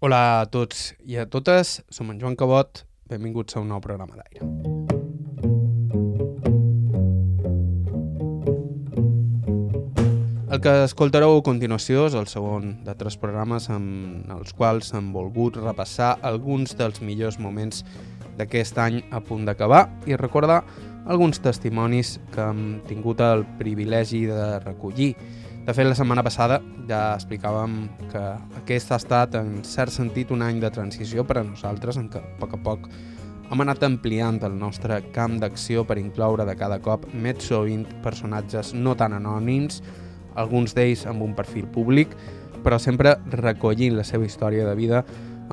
Hola a tots i a totes, som en Joan Cabot, benvinguts a un nou programa d'aire. El que escoltareu a continuació és el segon de tres programes amb els quals hem volgut repassar alguns dels millors moments d'aquest any a punt d'acabar i recordar alguns testimonis que hem tingut el privilegi de recollir. De fet, la setmana passada ja explicàvem que aquest ha estat, en cert sentit, un any de transició per a nosaltres, en què a poc a poc hem anat ampliant el nostre camp d'acció per incloure de cada cop més sovint personatges no tan anònims, alguns d'ells amb un perfil públic, però sempre recollint la seva història de vida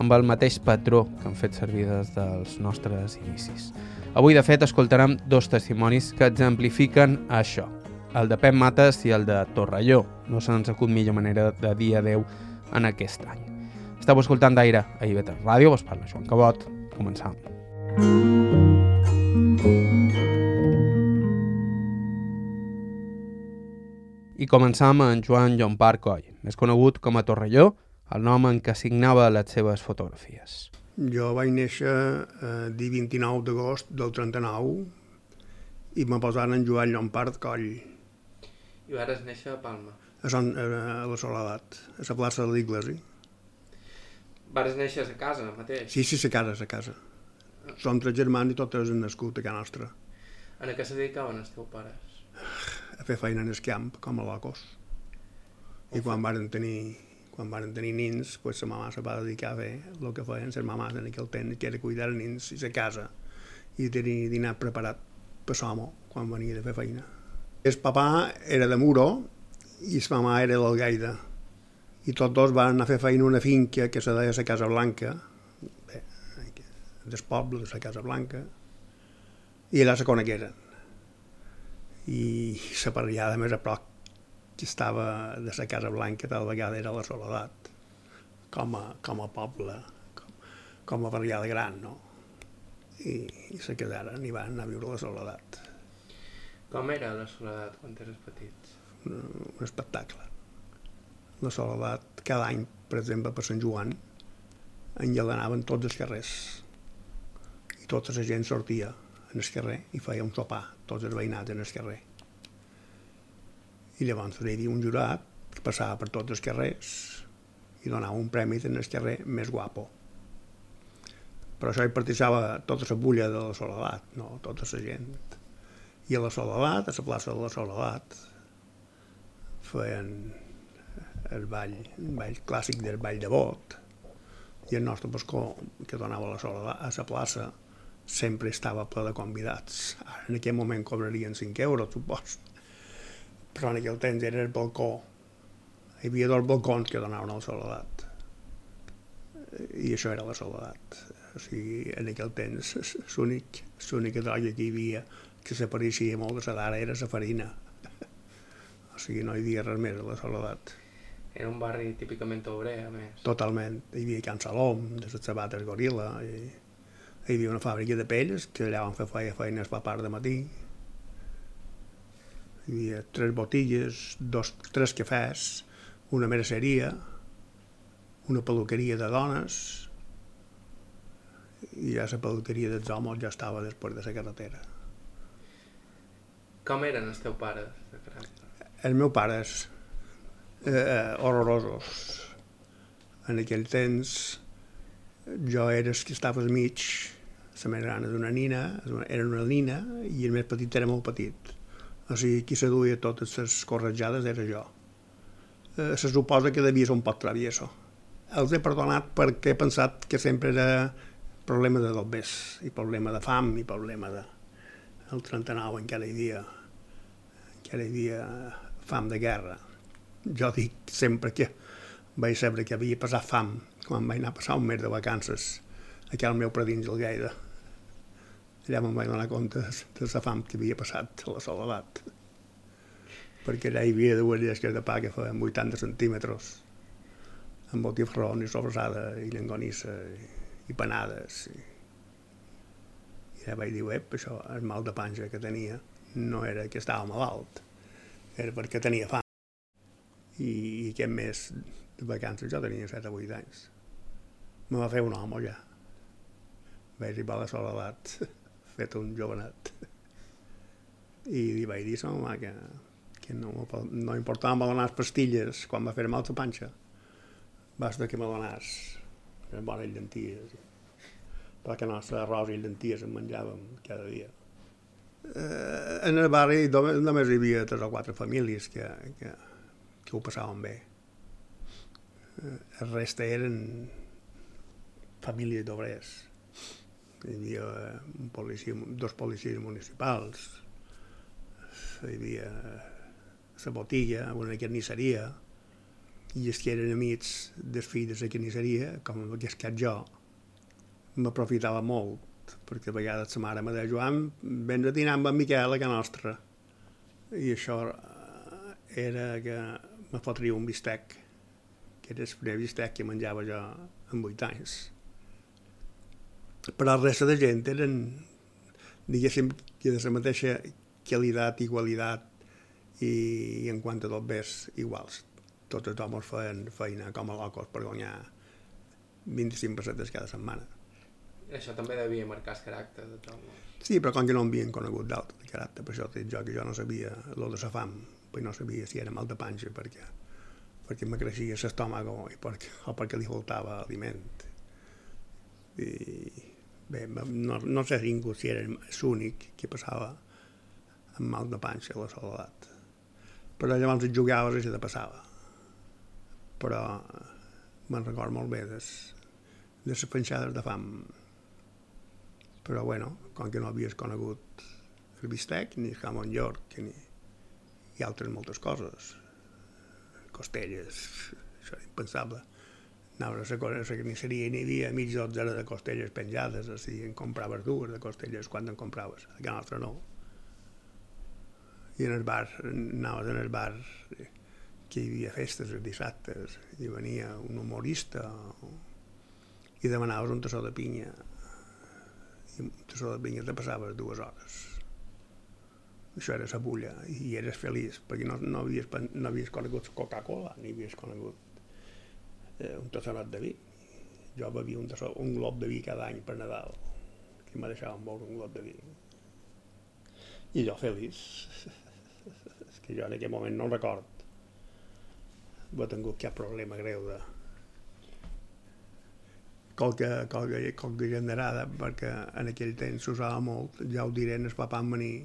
amb el mateix patró que han fet servir des dels nostres inicis. Avui, de fet, escoltarem dos testimonis que exemplifiquen això, el de Pep Mates i el de Torrelló. No se'ns acut millor manera de dir adeu en aquest any. Estau escoltant d'aire a IB3 Ràdio, vos parla Joan Cabot. Començam. I començam amb Joan Llompart Coll, més conegut com a Torrelló, el nom en què signava les seves fotografies. Jo vaig néixer el dia 29 d'agost del 39 i me posaren en Joan Llompart Coll, I vares néixer a Palma. a, Sant, a la Soledat, a la plaça de l'Iglésia. Vares néixer a casa mateix. Sí, sí, a casa, a casa. Som tres germans i totes han nascut a casa nostra. En què se dedicaven els teus pares? A fer feina en el camp, com a locos. I quan varen tenir, quan varen tenir nins, pues, mamà se va dedicar a fer el que feien les mamàs en aquell temps, que era cuidar els nins i la casa i tenir dinar preparat per l'home quan venia de fer feina. El papà era de Muro i la mamà era d'Algaida. I tots dos van anar a fer feina una finca que se deia la Casa Blanca, bé, del poble de la Casa Blanca, i allà se conegueren i la parellada més a prop que estava de la Casa Blanca tal vegada era la Soledat com a, com a poble com, com a parellada gran no? I, i se quedaren i van anar a viure la Soledat Com era la soledat quan eres petit? un, espectacle la Soledat cada any per exemple per Sant Joan enllalenaven tots els carrers i tota la gent sortia en el carrer i feia un sopar, tots els veïnats en el carrer. I llavors hi havia un jurat que passava per tots els carrers i donava un premi en el carrer més guapo. Però això hi participava tota la bulla de la Soledat, no tota la gent. I a la Soledat, a la plaça de la Soledat, feien el ball, el ball clàssic del ball de bot, i el nostre pascó, que donava la, Soledat, a la plaça, sempre estava ple de convidats. Ara, en aquell moment cobrarien 5 euros, supos. Però en aquell temps era el balcó. Hi havia dos balcons que donaven a la Soledat. I això era la Soledat. O sigui, en aquell temps l'únic, l'única droga que hi havia que s'apareixia molt de la d'ara era la farina. O sigui, no hi havia res més a la Soledat. Era un barri típicament obrer, a més. Totalment. Hi havia Can Salom, de les sabates Gorila, i hi havia una fàbrica de pells que allà van fer feia feines per part de matí hi havia tres botilles dos, tres cafès una merceria una peluqueria de dones i ja la peluqueria dels homes ja estava després de la carretera Com eren els teus pares? Els meus pares eh, horrorosos en aquell temps jo era el que estava al mig la més gran és una nina, era una nina i el més petit era molt petit. O sigui, qui se duia totes les corretjades era jo. Eh, se suposa que devia ser un poc travieso. Els he perdonat perquè he pensat que sempre era problema de dobbers, i problema de fam, i problema de... El 39 encara hi havia, encara hi havia fam de guerra. Jo dic sempre que vaig saber que havia passat fam quan vaig anar a passar un mes de vacances aquí al meu predins del Gaire allà me'n vaig donar compte de la fam que havia passat a la soledat. Perquè allà hi havia dues llesques de pa que feien 80 centímetres, amb botifrón i sobrasada i llengonissa i, i panades. I, I allà vaig dir, ep, això, el mal de panxa que tenia no era que estava malalt, era perquè tenia fam. I, i aquest mes de vacances jo tenia 7 o 8 anys. me va fer un home ja. Vaig arribar a la soledat, fet un jovenet. I li vaig dir a ma que, que no, no importava me donar pastilles quan va fer mal la panxa. Basta que me donàs bones llenties. Perquè nostre arròs i llenties en menjàvem cada dia. Eh, en el barri només hi havia tres o quatre famílies que, que, que ho passaven bé. Eh, el resta eren famílies d'obrers. Hi havia un policia, dos policies municipals, hi havia la botiga, una carnisseria, i els que eren amics dels fills de la carnisseria, com que escat jo, m'aprofitava molt, perquè a vegades la mare me deia, Joan, vens a dinar amb en Miquel a nostra. I això eh, era que me fotria un bistec, que era el primer bistec que menjava jo en vuit anys però la resta de gent eren, diguéssim, que de la mateixa qualitat i qualitat i, i en quant a tot iguals. Tots els homes feien feina com a locos per guanyar 25 pessetes cada setmana. Això també devia marcar el caràcter de tot. Sí, però com que no em havien conegut d'altre de caràcter, per això jo que jo no sabia el de la fam, no sabia si era mal de panxa, perquè, perquè me creixia l'estómac o, perquè, o perquè li faltava aliment. I, Bé, no, no sé ningú si era l'únic que passava amb mal de panxa a la soledat. Però llavors et jugaves i se te passava. Però me'n record molt bé de, de les penjades de fam. Però bueno, com que no havies conegut el bistec, ni el jamón york, ni, i altres moltes coses. Costelles, això era impensable anaves a la, a la carnisseria i n'hi havia mig dotzena de costelles penjades, o sigui, en compraves dues de costelles quan en compraves, a nostra no. I en el bar, anaves en el bar que hi havia festes els dissabtes i venia un humorista i demanaves un tassó de pinya i tassó de pinya te passaves dues hores això era la bulla i eres feliç perquè no, no, havies, no havies conegut Coca-Cola ni havies conegut eh, un tassonat de vi. Jo bevia un, tassó, un glob de vi cada any per Nadal, que me deixaven beure un glob de vi. I jo feliç. És que jo en aquell moment no record haver tingut cap problema greu de qualque, qualque, qualque generada, perquè en aquell temps s'usava molt, ja ho diré, el papà en venir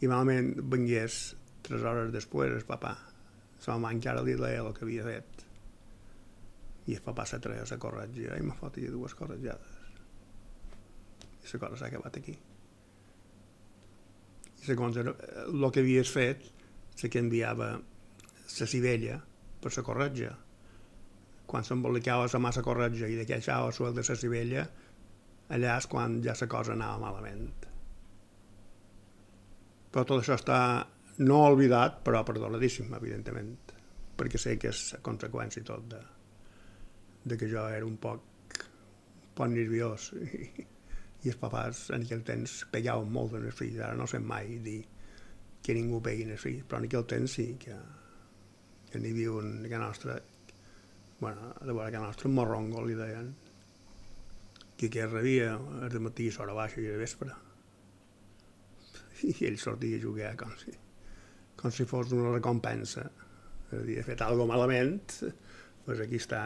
i malament vengués tres hores després el papà. La mamà encara li deia el que havia fet. I el papà se treia la corretja i me fotia dues corretjades. I la cosa s'ha acabat aquí. I segons el, que havies fet se que enviava la civella per la corretja quan s'embolicava la massa corretja i de queixava suel de la civella allà és quan ja la cosa anava malament. Però tot això està no oblidat però perdonadíssim evidentment perquè sé que és conseqüència tot de, de que jo era un poc, un poc nerviós i, i els papàs en aquell temps pegaven molt en els fills, ara no sé mai dir que ningú pegui en els fills, però en aquell temps sí que, que n'hi havia un que nostre, bueno, de veure que nostre morrongo li deien, que que rebia el matí a baixa i a vespre. I ell sortia a jugar com si, com si fos una recompensa. És a dir, he fet alguna malament, doncs aquí està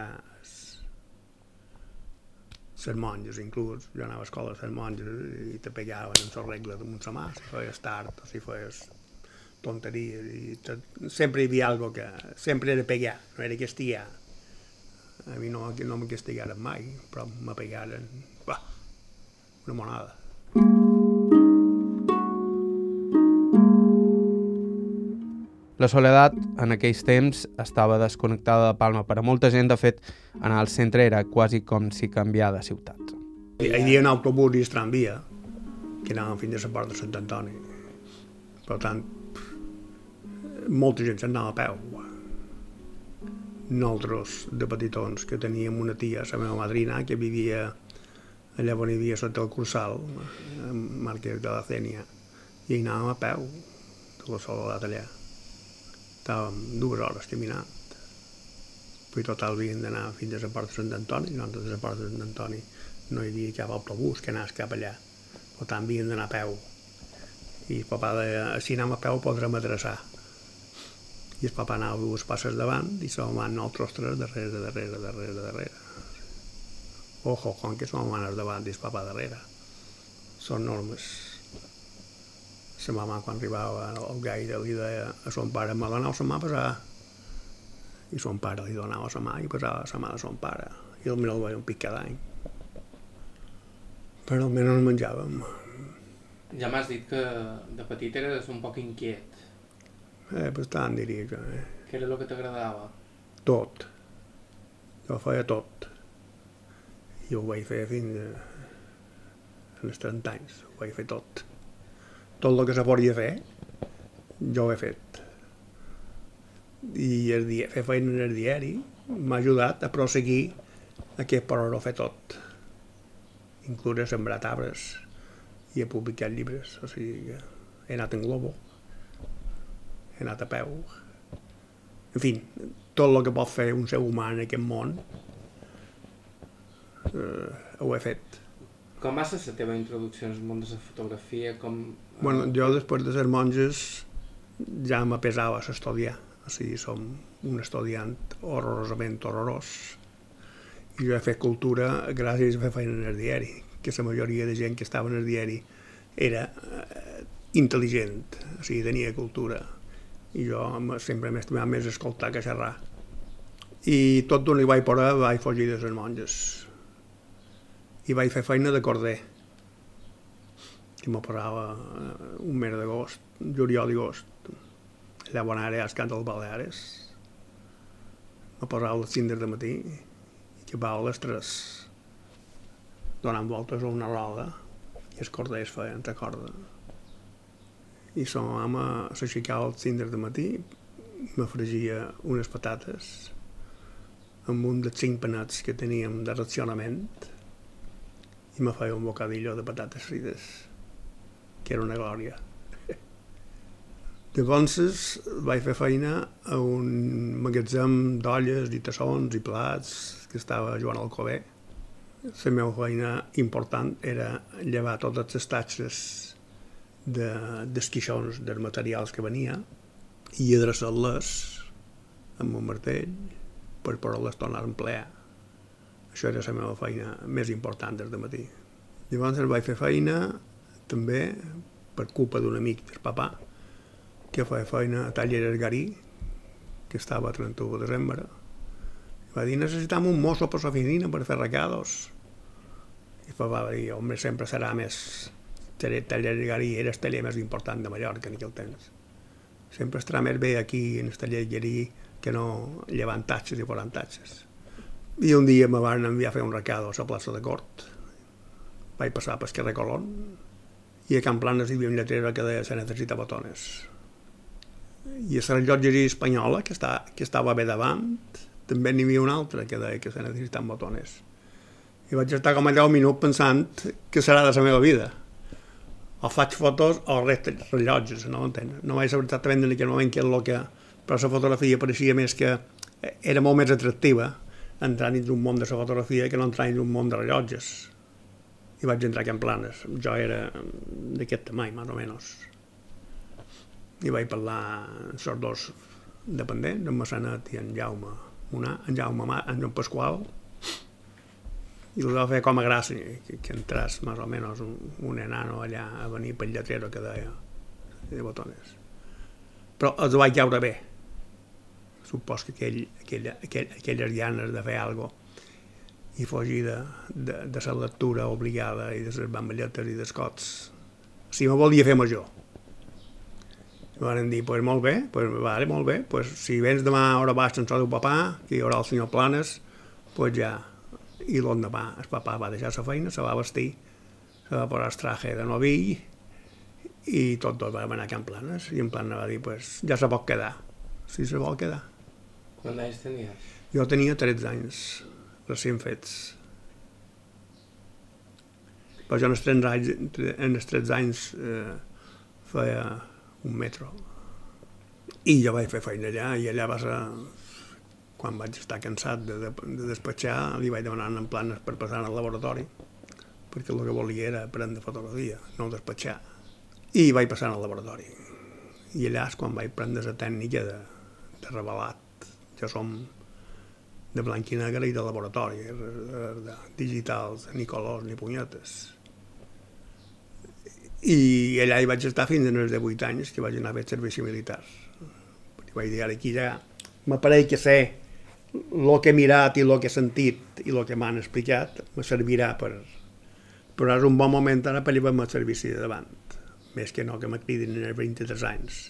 les monges inclús, jo anava a escola a les monges i te pegaven en la regla de la si feies tard o si feies tonteries i te, sempre hi havia algo que sempre era pegar, no era castigar a mi no, no me castigaren mai però me pegaren bah, una monada La soledat en aquells temps estava desconnectada de Palma. Per a molta gent, de fet, anar al centre era quasi com si canviar de ciutat. Hi havia un autobús i tramvia que anaven fins a la porta de Sant Antoni. Per tant, molta gent s'anava a peu. Nosaltres, de petitons, que teníem una tia, la meva madrina, que vivia allà on hi havia sota el Cursal, Marquès de la Cènia, i hi anàvem a peu, de la soledat allà estàvem dues hores caminant Però total havien d'anar fins a la porta de Sant Antoni, nosaltres a la porta de Sant Antoni no hi havia cap autobús que anés cap allà. Per tant, havien d'anar a peu. I el papà deia, si anem a peu podrem adreçar. I el papà anava dues passes davant i la mamà nosaltres tres darrere, darrere, darrere, darrere. Ojo, com que som manes davant i el papà darrere. Són normes. La mamà quan arribava al gaire li deia a son pare, me donau la mà a passar. I son pare li donava la mà i passava la mà de son pare. I el el veia un pic cada any. Però almenys menjàvem. Ja m'has dit que de petit eres un poc inquiet. Eh, bastant, diria jo. Eh? Què era el que t'agradava? Tot. Jo feia tot. I ho vaig fer fins a... als 30 anys. Ho vaig fer tot. Tot el que se podia fer, jo ho he fet. I el dia, fer feina en el diari m'ha ajudat a proseguir aquest per ho fer tot. Inclús a sembrar arbres i a publicar llibres. O sigui que he anat en globo, he anat a peu. En fi, tot el que pot fer un ser humà en aquest món eh, ho he fet. Com va ser la teva introducció al món de la fotografia? Com... Bueno, jo després de ser monges ja me pesava estudiar. O sigui, som un estudiant horrorosament horrorós. I jo he fet cultura gràcies a fer feina en el diari, que la majoria de gent que estava en el diari era eh, intel·ligent, o sigui, tenia cultura. I jo sempre m'he estimat més escoltar que xerrar. I tot d'on li vaig parar vaig fugir de les monges i vaig fer feina de corder que me posava eh, un mes d'agost, juliol i agost. Allà on ara als Cants dels Baleares. Me posava a les 5 de matí i que va a les 3 donant voltes a una roda i els corders feien la corda. I la mama s'aixecava als 5 de matí, m'afregia unes patates amb un dels cinc panets que teníem de racionament i me feia un bocadillo de patates frites, que era una glòria. Llavors vaig fer feina a un magatzem d'olles i tassons i plats que estava Joan Alcover. La meva feina important era llevar totes les tatxes de, d'esquixons dels materials que venia i adreçar-les amb un martell per poder-les tornar a emplear això era la meva feina més important des de matí. Llavors vaig fer feina també per culpa d'un amic del papà que feia feina a Taller Esgarí, que estava a 31 de desembre. Va dir, necessitam un mosso per l'oficina per fer recados. I papà va dir, home, sempre serà més... Taller Esgarí era el taller més important de Mallorca en aquell temps. Sempre estarà més bé aquí en el taller Esgarí que no llevant tatxes i posant tatxes. I un dia me van enviar a fer un recado a la plaça de Cort. Vaig passar per carrer Colón i a Can Planes hi havia un lletrero que deia se necessita botones. I a la rellotgeria espanyola, que, està, que estava bé davant, també n'hi havia una altra que deia que se necessiten botones. I vaig estar com allà un minut pensant que serà de la meva vida. O faig fotos o res rellotges, no ho entenc. No vaig saber exactament en aquell moment què és el que... Però la fotografia pareixia més que era molt més atractiva entrar dins un món de la fotografia que no entrar dins un món de rellotges. I vaig entrar aquí en planes. Jo era d'aquest tamany, més o menys. I vaig parlar amb els dos dependents, en Massanet i en Jaume una, en Jaume Mà, en Pasqual, i els va fer com a gràcia que, que entrés més o menys un, un enano allà a venir pel lletrero que deia de botones. Però els vaig caure bé, supos que aquell, aquell, aquell, aquelles llanes de fer cosa i fugir de, de, de la lectura obligada i de les bamballetes i dels cots. Si me volia fer major. I van dir, pues molt bé, pues vale, molt bé, pues si vens demà a hora baix sense el papà, que hi haurà el senyor Planes, pues ja. I l'endemà el papà va deixar la feina, se va vestir, se va posar el traje de novill i tot dos vam anar a Can Planes i en Planes va dir, pues ja se pot quedar, si se vol quedar. Quants anys tenies? Jo tenia 13 anys, recient fets. Però jo en els 13 anys, en els 13 anys eh, feia un metro. I jo vaig fer feina allà, i allà va ser quan vaig estar cansat de, de, de despatxar, li vaig demanar en planes per passar al laboratori, perquè el que volia era prendre fotografia, no despatxar. I vaig passar al laboratori. I allà és quan vaig prendre la tècnica de, de revelat. Ja som de blanc i negre i de laboratori, de digitals, ni colors ni punyetes. I allà hi vaig estar fins als 18 anys, que vaig anar a fer servici militar. I vaig dir, ara aquí ja m'apareix que sé el que he mirat i el que he sentit i el que m'han explicat me servirà per... Però és un bon moment ara per llevar-me el servici de davant, més que no que me cridin en els 23 anys.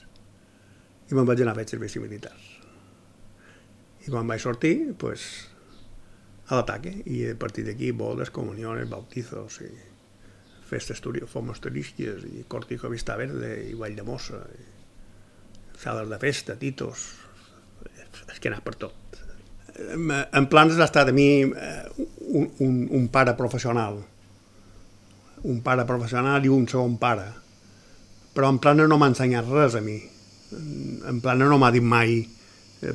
I me'n vaig anar a fer servici militar. I quan vaig sortir, pues, a l'ataque, i a partir d'aquí bodes, comuniones, bautizos, i festes fomosterisques, i cortico vista verde, i Vall de Mossa, i sales de festa, titos, és que anat per tot. En plans ha estat a mi un, un, un pare professional, un pare professional i un segon pare, però en plana no m'ha ensenyat res a mi. En plana no m'ha dit mai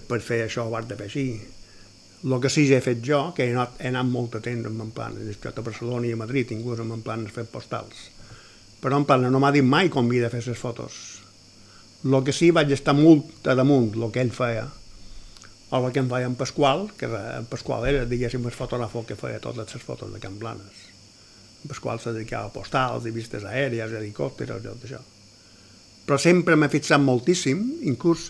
per fer això has de fer així. El que sí que he fet jo, que he anat, he anat molt a temps amb en plan, he a Barcelona i a Madrid, inclús amb en plan fent postals. Però en plan no m'ha dit mai com havia de fer les fotos. El que sí vaig estar molt a damunt, el que ell feia, o el que em feia en Pasqual, que en Pasqual era, diguéssim, el fotògrafo que feia totes les fotos de Can Blanes. En Pasqual se dedicava a postals i vistes aèries, helicòpters, tot això. Però sempre m'he fixat moltíssim, inclús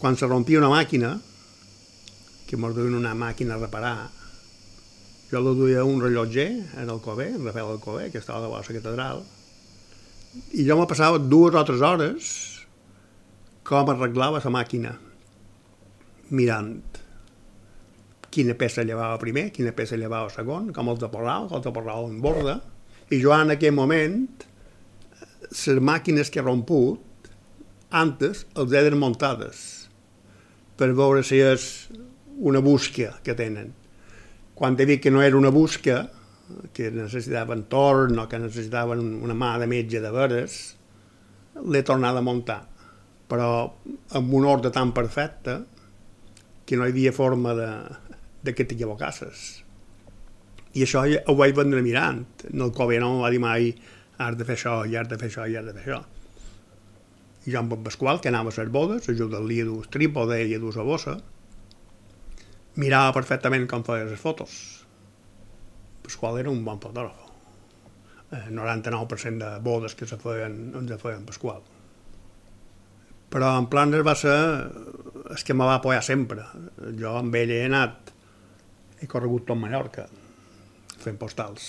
quan se rompia una màquina, que mos duien una màquina a reparar, jo la duia un rellotger en el Cové, en Rafael Alcobé, que estava a la catedral, i jo me passava dues o tres hores com arreglava la màquina, mirant quina peça llevava primer, quina peça llevava segon, com els deporrava, com els deporrava en borda, i jo en aquell moment, les màquines que he romput, antes els he desmuntades per veure si és una busca que tenen. Quan he dit que no era una busca, que necessitaven torn o que necessitaven una mà de metge de veres, l'he tornat a muntar. Però amb un ordre tan perfecte que no hi havia forma de, de que t'equivocasses. I això ho vaig vendre mirant. El Cove no va dir mai has de fer això, i has de fer això, i has de fer això. I jo amb en Pasqual, que anava a les bodes, ajuda-li a dur trípode i a dur la bossa, mirava perfectament com feia les fotos. Pasqual era un bon fotògraf. El 99% de bodes que se feien, ens feien Pasqual. Però en plan va ser el que me va apoyar sempre. Jo amb ell he anat, he corregut tot Mallorca, fent postals.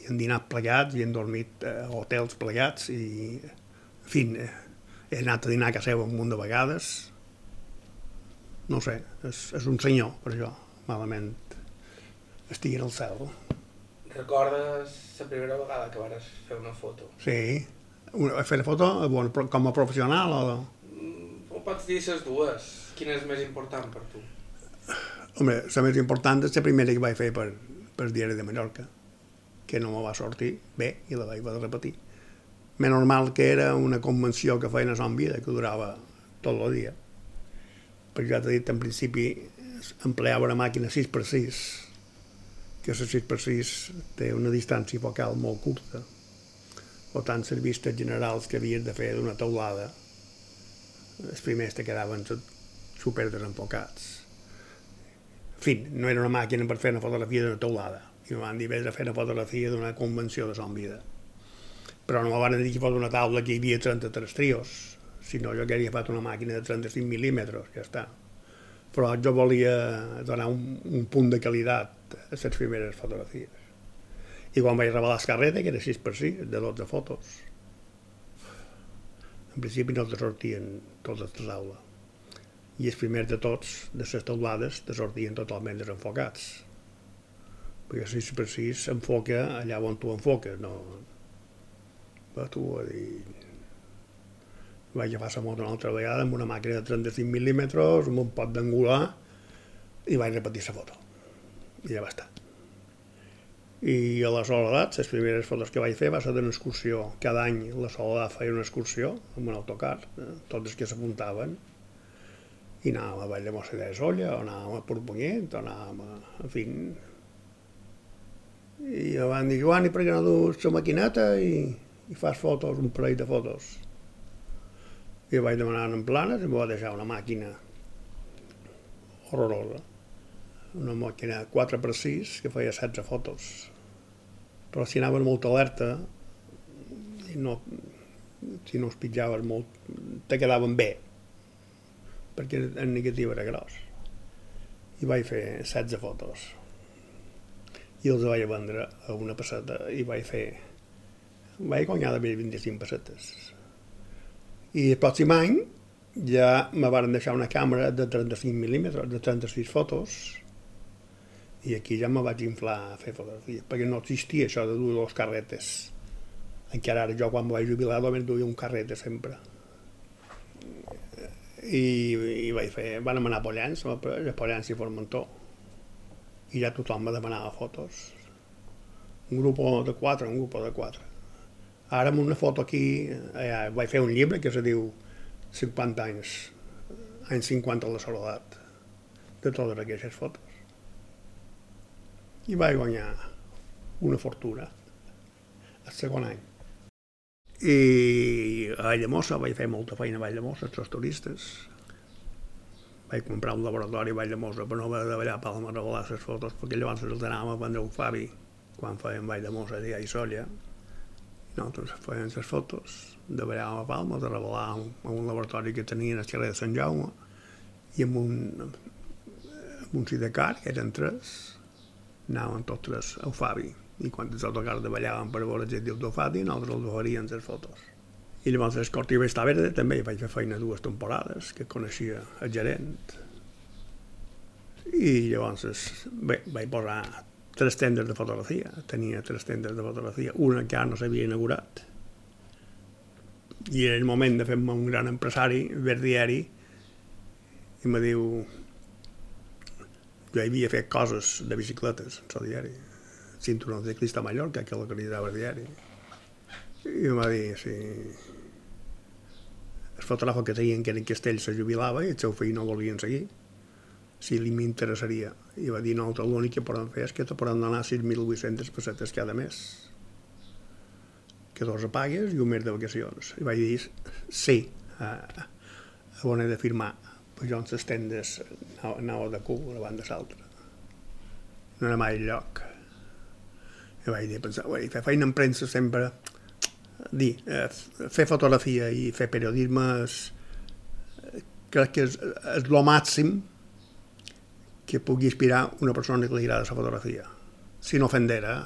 I hem dinat plegats, i hem dormit a hotels plegats, i, en fi, he anat a dinar a casa seva un munt de vegades, no sé, és, és un senyor, per això, malament estigui en el cel. Recordes la primera vegada que vas fer una foto? Sí, una, fer una foto bueno, com a professional o... Pots dir les dues? Quina és més important per tu? Home, la més important és la primera que vaig fer per, per Diari de Mallorca, que no me va sortir bé i la vaig repetir. Més normal que era una convenció que feien a Son Vida, que durava tot el dia perquè ja t'he dit en principi empleava una màquina 6x6 que la 6x6 té una distància focal molt curta o tant les vistes generals que havies de fer d'una taulada els primers te quedaven super desenfocats en fi, no era una màquina per fer una fotografia d'una taulada i em van dir vés a fer una fotografia d'una convenció de son vida però no me van dir que fos una taula que hi havia 33 trios si no jo hauria fet una màquina de 35 mil·límetres, ja està. Però jo volia donar un, un punt de qualitat a les primeres fotografies. I quan vaig revelar carreta, que era 6 per 6, de 12 fotos, en principi no sortien totes de taula. I els primers de tots, de les taulades, sortien totalment desenfocats. Perquè 6 per 6 enfoca allà on tu enfoques, no... Va, tu a dir vaig agafar la moto una altra vegada amb una màquina de 35 mil·límetres, amb un pot d'angular, i vaig repetir la foto. I ja va estar. I a la Soledat, les primeres fotos que vaig fer va ser d'una excursió. Cada any la Soledat feia una excursió amb un autocar, eh, tots els que s'apuntaven. i anàvem a Vall de Mossa de Solla, o anàvem a Portbunyent, o anàvem a... En fi... I em van dir, Joan, i per què no dus la maquineta i, i fas fotos, un parell de fotos? I vaig demanar en planes i em va deixar una màquina horrorosa. Una màquina 4 per 6 que feia 16 fotos. Però si anaven molt alerta i no, si no es pitjaves molt, te quedaven bé perquè el negatiu era gros. I vaig fer 16 fotos. I els vaig vendre a una passeta i vaig fer... Vaig guanyar de 25 pessetes. I el pròxim any ja me van deixar una càmera de 35 mil·límetres, de 36 fotos, i aquí ja me vaig inflar a fer fotografies, perquè no existia això de dur dos carretes. Encara ara jo quan vaig jubilar només duia un carrete sempre i, i vaig fer, van anar a Pollans, a Pollans i Formentó, i ja tothom me demanava fotos. Un grup de quatre, un grup de quatre. Ara amb una foto aquí, eh, vaig fer un llibre que se diu 50 anys, anys 50 de la soledat, de totes aquestes fotos. I vaig guanyar una fortuna el segon any i a Valldemossa vaig fer molta feina a Valldemossa, els turistes. Vaig comprar un laboratori a Valldemossa per no haver de ballar a Palma a revelar les fotos, perquè llavors els anàvem a vendre un Fabi quan fèiem Valldemossa dia i Solla. Nosaltres fèiem les fotos de ballar a Palma, de revelar a un laboratori que tenien al carrer de Sant Jaume i amb un, amb un sidecar, que eren tres, anàvem tots tres al Fabi i quan els autocars ballàvem per veure gent d'autofati, nosaltres els faríem les fotos. I llavors l'Escortiva està verde també vaig fer feina dues temporades, que coneixia el gerent. I llavors, bé, vaig posar tres tendes de fotografia, tenia tres tendes de fotografia, una que ara no s'havia inaugurat. I era el moment de fer-me un gran empresari, verdiari, i me diu, jo havia fet coses de bicicletes en el diari, cinturón de Crista Mallorca, que localitzava el diari. I em va dir, sí, el fotògraf que tenien que era en Castell se jubilava i el seu fill no volien seguir. Si li m'interessaria. I va dir no, l'únic que podem fer és que te podem donar 6.800 pessetes cada mes. Que dos apagues i un mes de vacacions i vaig dir sí a, a on he de firmar en les tendes anava de cul una banda l'altra no era mai lloc i vaig dir, pensar, vaig fer feina en premsa sempre, dir, eh, fer fotografia i fer periodisme és, crec que és, és el màxim que pugui inspirar una persona que li agrada la fotografia. Sin ofender, eh?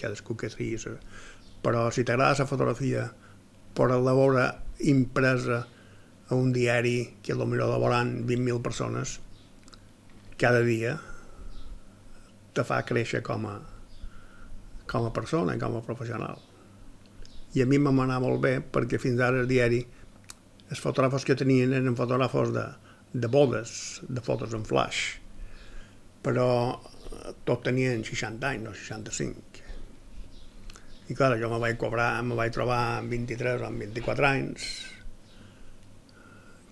cadascú que triguis. Però si t'agrada la fotografia, per la veure impresa a un diari que potser laboran 20.000 persones cada dia, te fa créixer com a, com a persona com a professional. I a mi m'ha anat molt bé perquè fins ara el diari els fotògrafos que tenien eren fotògrafos de, de bodes, de fotos en flash, però tots tenien 60 anys, no 65. I clar, jo me vaig cobrar, me vaig trobar amb 23 o amb 24 anys,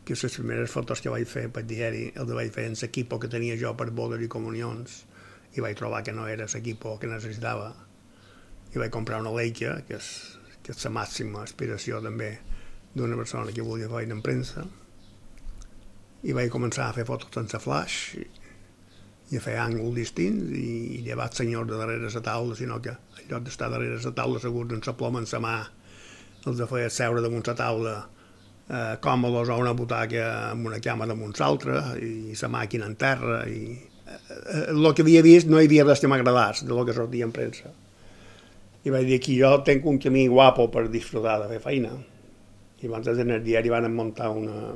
que les primeres fotos que vaig fer per diari el vaig fer en l'equip que tenia jo per bodes i comunions i vaig trobar que no era l'equip que necessitava. I vaig comprar una Leica, que és, que és la màxima aspiració també d'una persona que volia feina en premsa, i vaig començar a fer fotos sense flash i, i a fer àngol distints i, i llevat senyor de darrere la taula, sinó que en lloc d'estar darrere la taula segurs en la ploma en la mà els feia seure damunt la taula eh, còmodes o una butaca amb una cama damunt l'altra i la màquina en terra i eh, el que havia vist no hi havia res que m'agradàs de lo que sortia en premsa i vaig dir que jo tinc un camí guapo per disfrutar de fer feina. I abans en el diari van muntar una,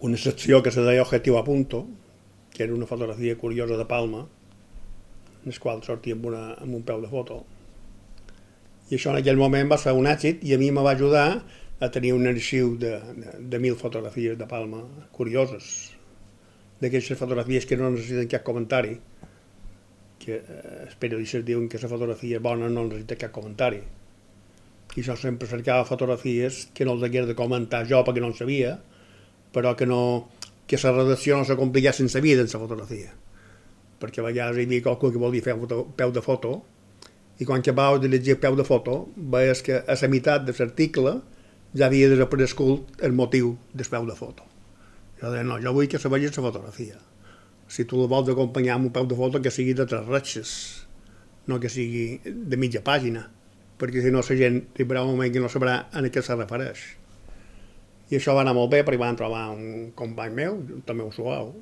una secció que se deia Objectiu a punto, que era una fotografia curiosa de Palma, en el qual sortia amb, una, amb un peu de foto. I això en aquell moment va ser un èxit i a mi me va ajudar a tenir un arxiu de, de, de mil fotografies de Palma curioses, d'aquestes fotografies que no necessiten cap comentari, que eh, els periodistes diuen que la fotografia és bona no necessita cap comentari. I jo sempre cercava fotografies que no els hagués de comentar jo perquè no en sabia, però que no, que la redacció no se sense vida en la fotografia. Perquè a vegades hi havia qualcú que volia fer foto, peu de foto i quan acabaves de llegir peu de foto veies que a la meitat de l'article ja havia desaparegut el motiu del peu de foto. Jo deia, no, jo vull que se vegi la fotografia. Si tu la vols acompanyar amb un peu de foto que sigui de tres ratxes, no que sigui de mitja pàgina, perquè si no la gent arribarà un moment que no sabrà a què se refereix. I això va anar molt bé perquè van trobar un company meu, també un suau,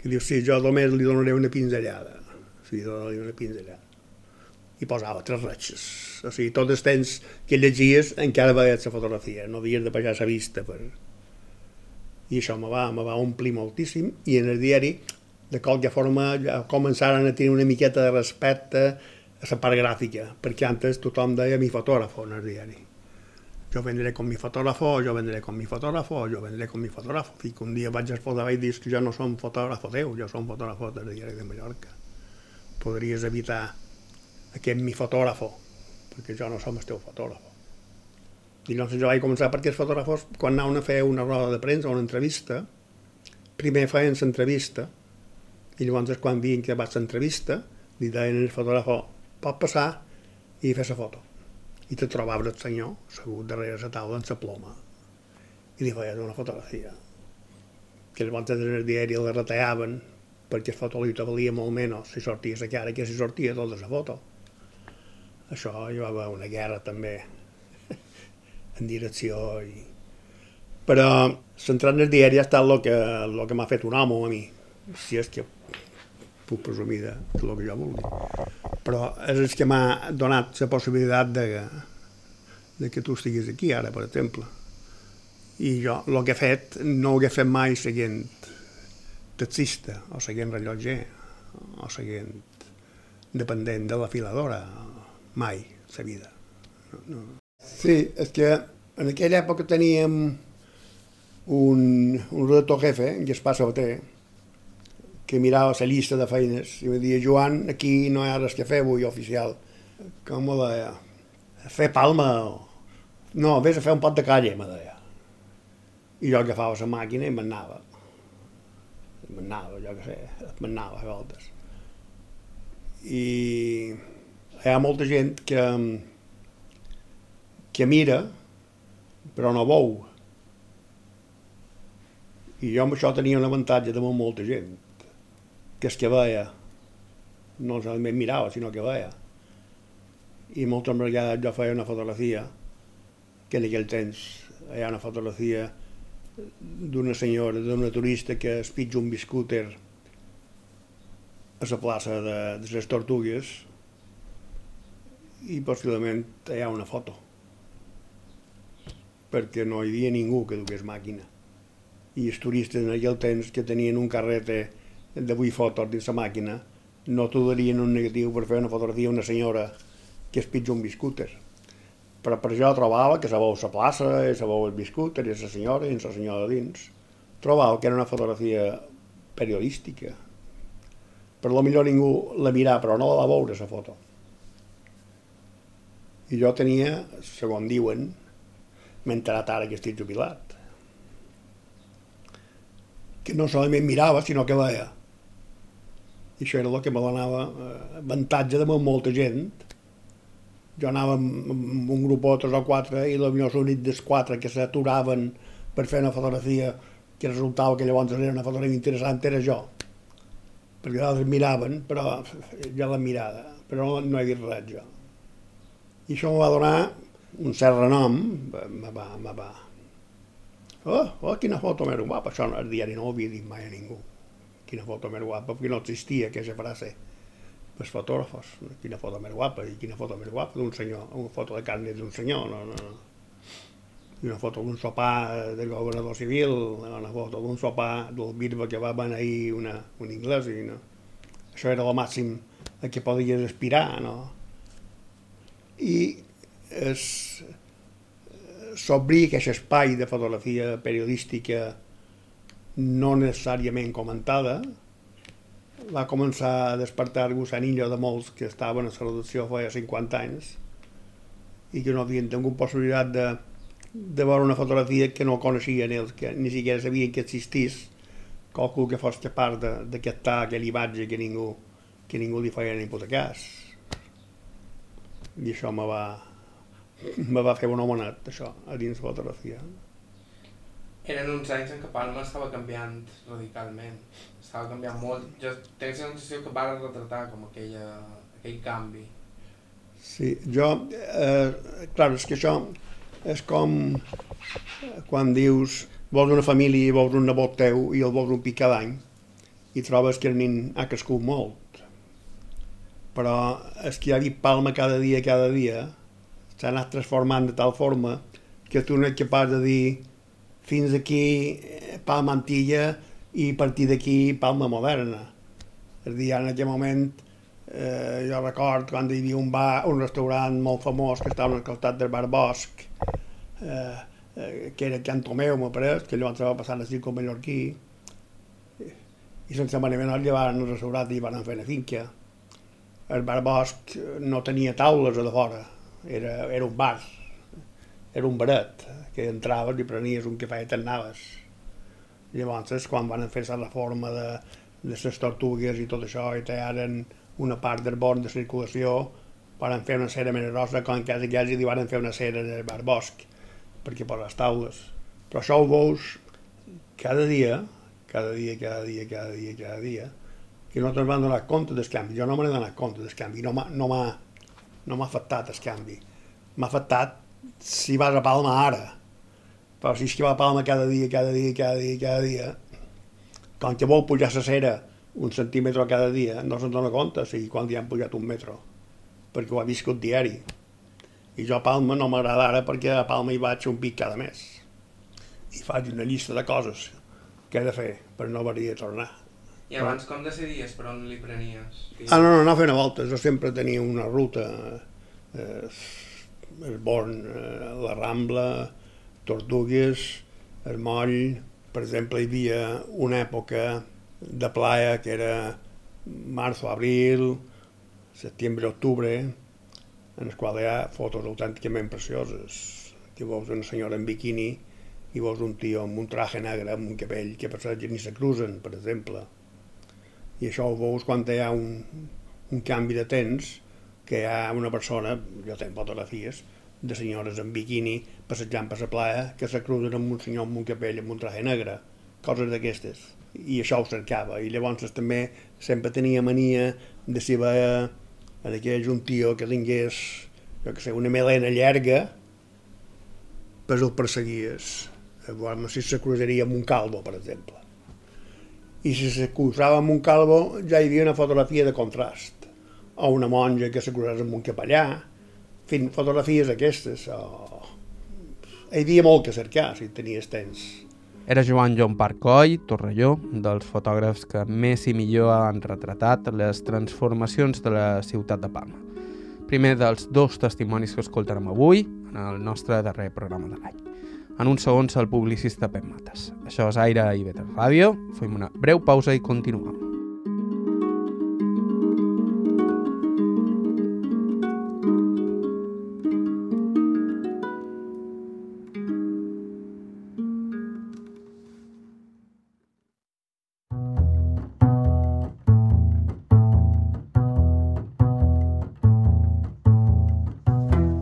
que diu, sí, jo només li donaré una pinzellada. Sí, donaré una pinzellada. I posava tres ratxes. O sigui, tot el temps que llegies encara veies la fotografia, no havies de baixar la vista per... I això me va, me va omplir moltíssim i en el diari de qualque forma ja començaren a tenir una miqueta de respecte a la part gràfica, perquè antes tothom deia mi fotògrafo en el diari. Jo vendré con mi fotógrafo, jo vendré con mi fotógrafo, jo vendré con mi fotógrafo. I un dia vaig exposar i dir que jo no som fotògrafo teu, jo som fotògrafo del diari de Mallorca. Podries evitar aquest mi fotógrafo, perquè jo no som el teu fotògrafo. I llavors jo vaig començar perquè els fotògrafos, quan anaven a fer una roda de premsa o una entrevista, primer feien l'entrevista, i llavors quan vien que va l'entrevista, li deien al fotògrafo, pot passar i fer la foto. I te trobaves el senyor segut darrere la taula amb la ploma i li feies una fotografia. Que llavors en el diari la retallaven perquè el fotolito valia molt menys si sortia la cara que si sortia tota la foto. Això hi va haver una guerra també en direcció i... Però centrant el diari ha estat el que, el que m'ha fet un amo a mi, si és que puc presumir de, de lo que jo vulgui. Però és el que m'ha donat la possibilitat de, de que tu estiguis aquí ara, per exemple. I jo el que he fet no ho he fet mai seguint taxista o seguint rellotger o seguint dependent de la filadora, mai, la vida. No, no. Sí, és que en aquella època teníem un, un redactor jefe, en Gaspar Sabater, que mirava la llista de feines i em deia, Joan, aquí no hi ha res que fer avui oficial. Com me deia? Fer palma? No, vés a fer un pot de calle, me deia. I jo agafava la màquina i m'anava. M'anava, jo què sé, m'anava a voltes. I hi ha molta gent que, que mira, però no veu. I jo amb això tenia un avantatge damunt molta gent que és que veia, no solament mirava, sinó que veia. I moltes vegades jo feia una fotografia, que en aquell temps hi ha una fotografia d'una senyora, d'una turista que es pitja un biscúter a la plaça de, de les Tortugues i possiblement hi ha una foto perquè no hi havia ningú que dugués màquina i els turistes en aquell temps que tenien un carrete de vuit fotos dins la màquina, no t'ho darien un negatiu per fer una fotografia d'una senyora que es pitja un biscúter. Però per això trobava que sabeu la plaça, sabeu el biscúter, i la senyora, i la senyora dins. Trobava que era una fotografia periodística. Per lo millor ningú la mirà, però no la va veure, la foto. I jo tenia, segons diuen, m'he enterat ara que estic jubilat, que no solament mirava, sinó que veia. I això era el que me donava eh, avantatge de molta gent. Jo anava amb, un grup o tres o quatre i els meus únics dels quatre que s'aturaven per fer una fotografia que resultava que llavors era una fotografia interessant era jo. Perquè altres miraven, però jo la mirada, però no he dit res jo. I això em va donar un cert renom, me va, me va. Oh, oh, quina foto més guapa, això al diari no ho havia dit mai a ningú quina foto més guapa, perquè no existia aquesta frase els fotògrafos, quina foto més guapa, i quina foto més guapa d'un senyor, una foto de carne d'un senyor, no, no, no. I una foto d'un sopar del governador civil, una foto d'un sopar del bisbe que va beneir una, un anglès, i no. Això era el màxim a què podies aspirar, no? I es, s'obrir aquest espai de fotografia periodística no necessàriament comentada, va començar a despertar gusanillo de molts que estaven a la redacció feia 50 anys i que no havien tingut possibilitat de de veure una fotografia que no coneixien ells, que ni siquiera sabien que existís, qualcú que fos capaç de, de aquella imatge que ningú, que ningú li feia ni puta cas. I això me va, me va fer un homenet, això, a dins fotografia. Eren uns anys en què Palma estava canviant radicalment, estava canviant molt. Jo tinc la sensació que va retratar com aquella, aquell canvi. Sí, jo, eh, clar, és que això és com quan dius vols una família i vols un nebot teu i el vols un pic cada any i trobes que el nin ha crescut molt. Però és que dit Palma cada dia, cada dia, s'ha anat transformant de tal forma que tu no ets capaç de dir fins aquí eh, Palma Antilla i a partir d'aquí Palma Moderna. És a dir, en aquell moment eh, jo record quan hi havia un bar, un restaurant molt famós que estava al costat del bar Bosch, eh, eh, que era Cantomeu, m'ha pareix, que llavors va passar a circo mallorquí, i sense manera menor llevaren el restaurant i van fer una finca. El bar Bosch no tenia taules a de fora, era, era un bar, era un baret, que entraves i prenies un cafè i t'anaves. Llavors, quan van fer la reforma de, de les tortugues i tot això, i tallaren una part del bon de circulació, van fer una cera més grossa, com que ells hi van fer una cera del bar Bosch, perquè per les taules. Però això ho veus cada dia, cada dia, cada dia, cada dia, cada dia, que no te'n van donar compte del canvi. Jo no me n'he donat compte del canvi, no m'ha no no afectat el canvi. M'ha afectat si vas a Palma ara, però si és que va a Palma cada dia, cada dia, cada dia, cada dia, com que vol pujar la cera un centímetre cada dia, no se'n dona compte si quan li han pujat un metro, perquè ho ha viscut diari. I jo a Palma no m'agrada ara perquè a Palma hi vaig un pic cada mes. I faig una llista de coses que he de fer per no haver de tornar. I abans com decidies per on li prenies? Ah, no, no, no feia voltes, jo sempre tenia una ruta, eh, el Born, eh, la Rambla, Tortugues, el Moll, per exemple, hi havia una època de playa que era març o abril, setembre, octubre, en el qual hi ha fotos autènticament precioses. Que veus una senyora en biquini i veus un tio amb un traje negre, amb un capell, que per ni se cruzen, per exemple. I això ho veus quan hi ha un, un canvi de temps, que hi ha una persona, jo tenc fotografies, de senyores en biquini passejant per la playa que se cruzen amb un senyor amb un capell amb un traje negre, coses d'aquestes. I això ho cercava. I llavors també sempre tenia mania de si veia en aquell un tio que tingués, jo que sé, una melena llarga, pues el perseguies. Bueno, si se cruzaria amb un calvo, per exemple. I si se cruzava amb un calvo, ja hi havia una fotografia de contrast. O una monja que se cruzava amb un capellà. En fi, fotografies aquestes. O... Hi havia molt que cercar, si tenies temps. Era Joan John Parcoll, Torrelló, dels fotògrafs que més i millor han retratat les transformacions de la ciutat de Palma. Primer dels dos testimonis que escoltarem avui en el nostre darrer programa de l'any. En un segon, el publicista Pep Mates. Això és Aire i Better Ràdio. Fem una breu pausa i continuem.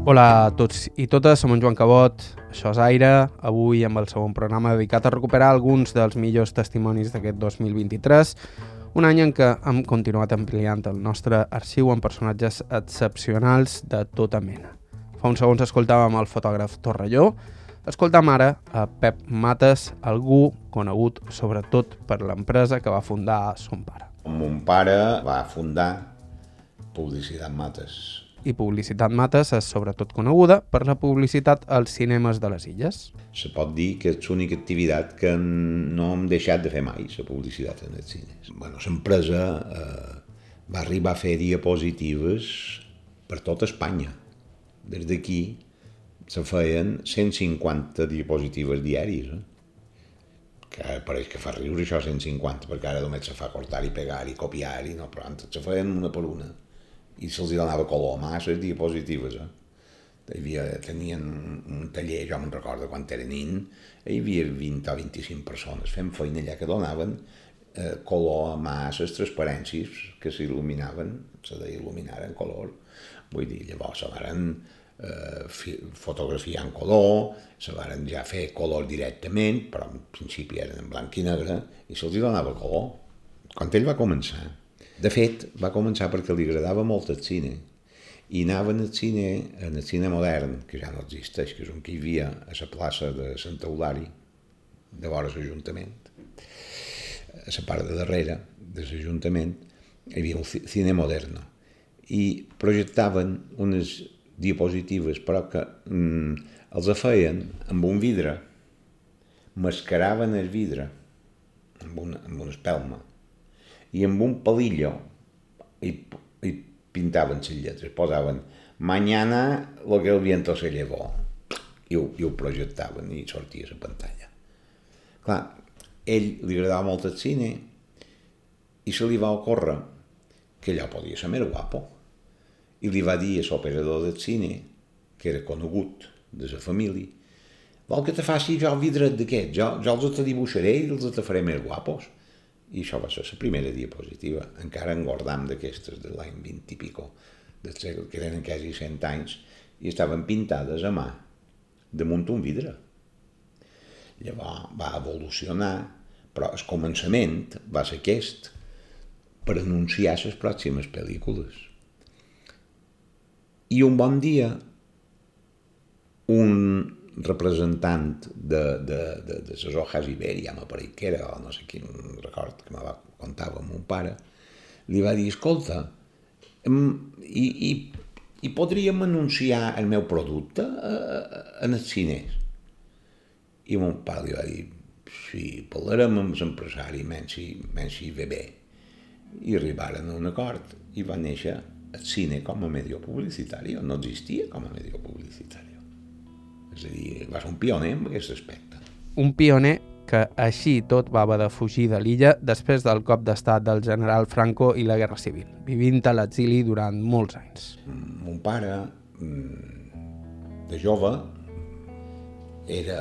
Hola a tots i totes, som en Joan Cabot, això és Aire, avui amb el segon programa dedicat a recuperar alguns dels millors testimonis d'aquest 2023, un any en què hem continuat ampliant el nostre arxiu amb personatges excepcionals de tota mena. Fa uns segons escoltàvem el fotògraf Torrelló, escoltam ara a Pep Mates, algú conegut sobretot per l'empresa que va fundar son pare. Mon pare va fundar Publicitat Mates, i Publicitat Mates és sobretot coneguda per la publicitat als cinemes de les illes. Se pot dir que és l'única activitat que no hem deixat de fer mai, la publicitat en els cines. Bueno, l'empresa eh, va arribar a fer diapositives per tota Espanya. Des d'aquí se feien 150 diapositives diaris. Eh? que pareix que fa riure això 150, perquè ara només se fa cortar i pegar i copiar, i no, però antes se feien una per una i se'ls donava color a mà les diapositives. Eh? hi havia, tenien un taller, jo me'n recordo quan era nin, hi havia 20 o 25 persones fent feina allà que donaven eh, color a les transparències que s'il·luminaven, se deia il·luminar en color, vull dir, llavors se varen eh, fotografia en color, se varen ja fer color directament, però en principi eren en blanc i negre, i se'ls donava color. Quan ell va començar, de fet, va començar perquè li agradava molt el cine, i anaven al cine, en el cine modern, que ja no existeix, que és un que hi havia a la plaça de Sant Eulari, de vora l'Ajuntament, a la part de darrere de l'Ajuntament, hi havia un cine modern, i projectaven unes diapositives, però que mm, els feien amb un vidre, mascaraven el vidre amb una, amb una espelma, i amb un palillo. I, i pintaven les lletres, posaven mañana lo que el viento se llevó i ho, i ho projectaven i sortia a la pantalla. Clar, ell li agradava molt el cine i se li va ocórrer que allò podia ser més guapo. I li va dir a l'operador del cine que era conegut de la família vol que te faci jo el vidret d'aquest? Jo, jo els te dibuixaré i els te faré més guapos i això va ser la primera diapositiva. Encara engordam d'aquestes de l'any 20 i pico, del segle, que eren quasi 100 anys, i estaven pintades a mà, damunt un vidre. Llavors va evolucionar, però el començament va ser aquest, per anunciar les pròximes pel·lícules. I un bon dia, un representant de, de, de, de les hojas Iberia, m'apareix que era, o no sé quin record que me va contava mon pare, li va dir, escolta, i, i, i podríem anunciar el meu producte en els cines? I mon pare li va dir, sí, parlarem amb l'empresari, menys si, menys si ve bé. I arribaren a un acord i va néixer el cine com a medio publicitari, no existia com a medio publicitari. És a dir, va ser un pioner en aquest aspecte. Un pioner que així tot va haver de fugir de l'illa després del cop d'estat del general Franco i la Guerra Civil, vivint a l'exili durant molts anys. Mon pare, mm, de jove, era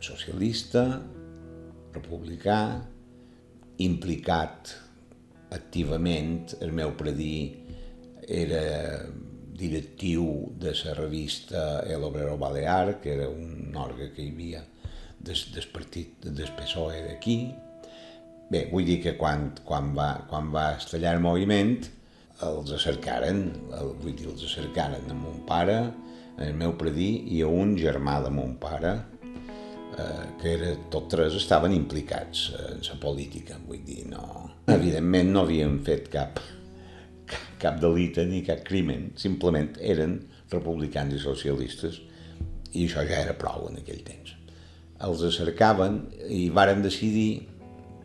socialista, republicà, implicat activament, el meu predí era directiu de la revista El Obrero Balear, que era un òrgan que hi havia des, des partit del PSOE d'aquí. Bé, vull dir que quan, quan, va, quan va estallar el moviment els acercaren, el, vull dir, els acercaren a mon pare, el meu predí i a un germà de mon pare, eh, que era, tots tres estaven implicats en la política, vull dir, no... Evidentment no havien fet cap, cap delita ni cap crimen, simplement eren republicans i socialistes i això ja era prou en aquell temps. Els cercaven i varen decidir,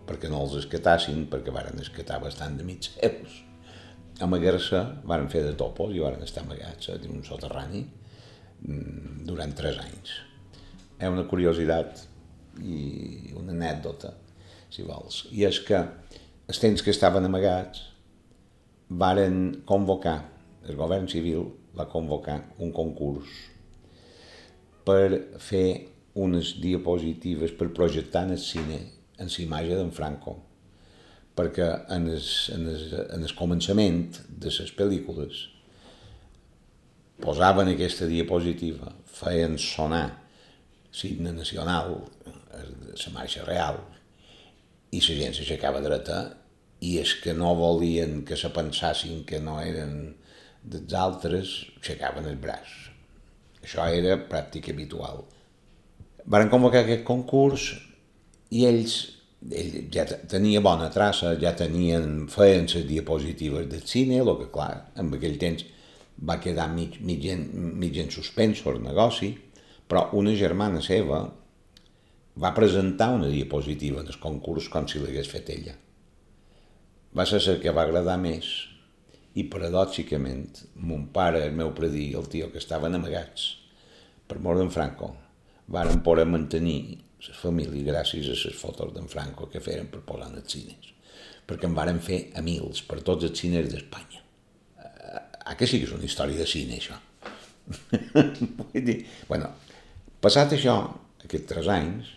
perquè no els escatassin, perquè varen escatar bastant de mig seus, amagar-se, varen fer de topos i varen estar amagats en un soterrani mm, durant tres anys. És una curiositat i una anècdota, si vols, i és que els temps que estaven amagats varen convocar, el govern civil va convocar un concurs per fer unes diapositives per projectar en el cine en la imatge d'en Franco perquè en el, en, el, en el començament de les pel·lícules posaven aquesta diapositiva, feien sonar signe nacional, la marxa real, i la gent s'aixecava dreta i és que no volien que se pensassin que no eren dels altres, aixecaven el braç. Això era pràctica habitual. Van convocar aquest concurs i ells, ells ja tenia bona traça, ja tenien, feien les diapositives del cine, el que clar, en aquell temps va quedar mig, mig, en, mig en suspenso el negoci, però una germana seva va presentar una diapositiva en el concurs com si l'hagués fet ella va ser el que va agradar més i paradòxicament mon pare, el meu predí el tio que estaven amagats per mort d'en Franco varen poder mantenir la família gràcies a les fotos d'en Franco que feren per posar en els cines perquè en varen fer a mils per tots els cines d'Espanya. Ah, que sí que és una història de cine, això. Vull dir, bueno, passat això, aquests tres anys,